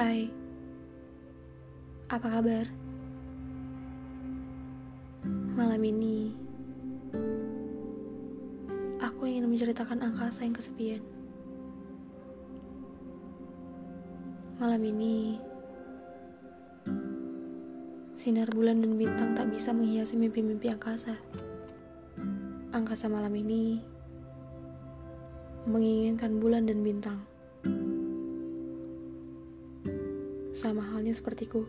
Hai, apa kabar? Malam ini, aku ingin menceritakan angkasa yang kesepian. Malam ini, sinar bulan dan bintang tak bisa menghiasi mimpi-mimpi angkasa. Angkasa malam ini menginginkan bulan dan bintang. Sama halnya sepertiku.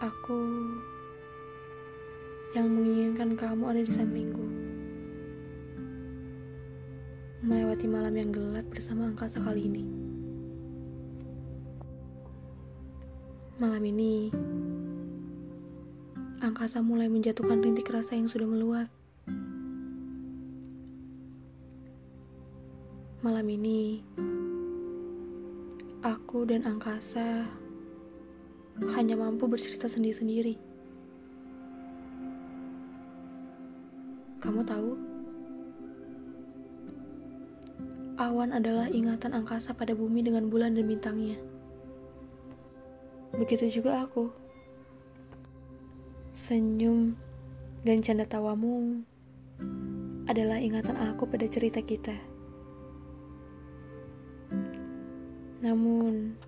Aku yang menginginkan kamu ada di sampingku. Melewati malam yang gelap bersama angkasa kali ini. Malam ini, angkasa mulai menjatuhkan rintik rasa yang sudah meluap. Malam ini, aku dan angkasa hanya mampu bercerita sendiri-sendiri. Kamu tahu, awan adalah ingatan angkasa pada bumi dengan bulan dan bintangnya. Begitu juga aku. Senyum dan canda tawamu adalah ingatan aku pada cerita kita. Namun,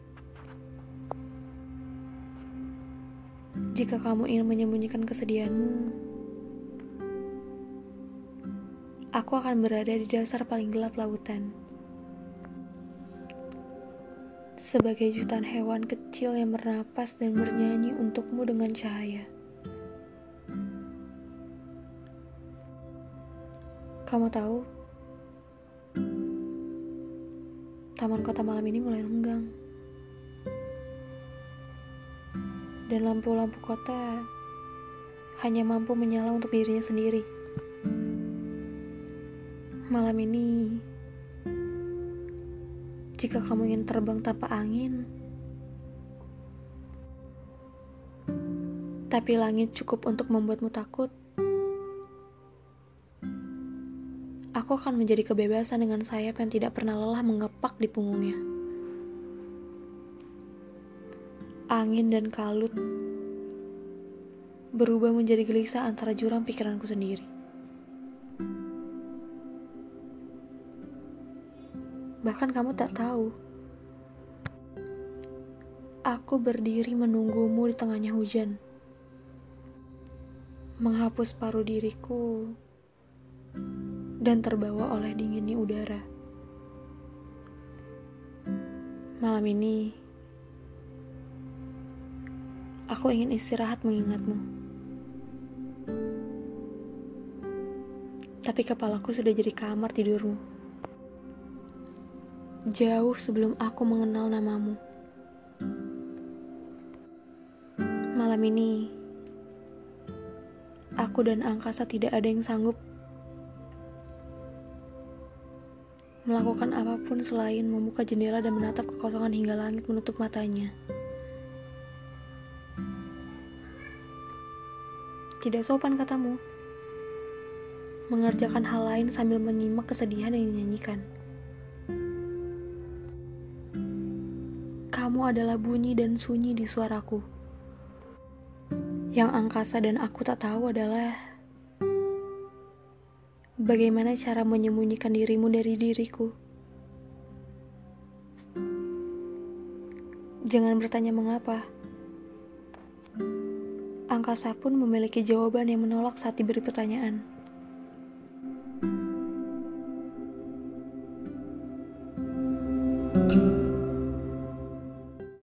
jika kamu ingin menyembunyikan kesedihanmu, aku akan berada di dasar paling gelap lautan. Sebagai jutaan hewan kecil yang bernapas dan bernyanyi untukmu dengan cahaya. Kamu tahu, Taman kota malam ini mulai lenggang. Dan lampu-lampu kota hanya mampu menyala untuk dirinya sendiri. Malam ini, jika kamu ingin terbang tanpa angin, tapi langit cukup untuk membuatmu takut, aku akan menjadi kebebasan dengan sayap yang tidak pernah lelah mengepak di punggungnya. Angin dan kalut berubah menjadi gelisah antara jurang pikiranku sendiri. Bahkan kamu tak tahu, aku berdiri menunggumu di tengahnya hujan, menghapus paruh diriku dan terbawa oleh dinginnya udara. Malam ini, aku ingin istirahat mengingatmu. Tapi kepalaku sudah jadi kamar tidurmu. Jauh sebelum aku mengenal namamu. Malam ini, aku dan angkasa tidak ada yang sanggup melakukan apa pun selain membuka jendela dan menatap kekosongan hingga langit menutup matanya. Tidak sopan katamu. Mengerjakan hal lain sambil menyimak kesedihan yang dinyanyikan. Kamu adalah bunyi dan sunyi di suaraku. Yang angkasa dan aku tak tahu adalah Bagaimana cara menyembunyikan dirimu dari diriku? Jangan bertanya mengapa. Angkasa pun memiliki jawaban yang menolak saat diberi pertanyaan.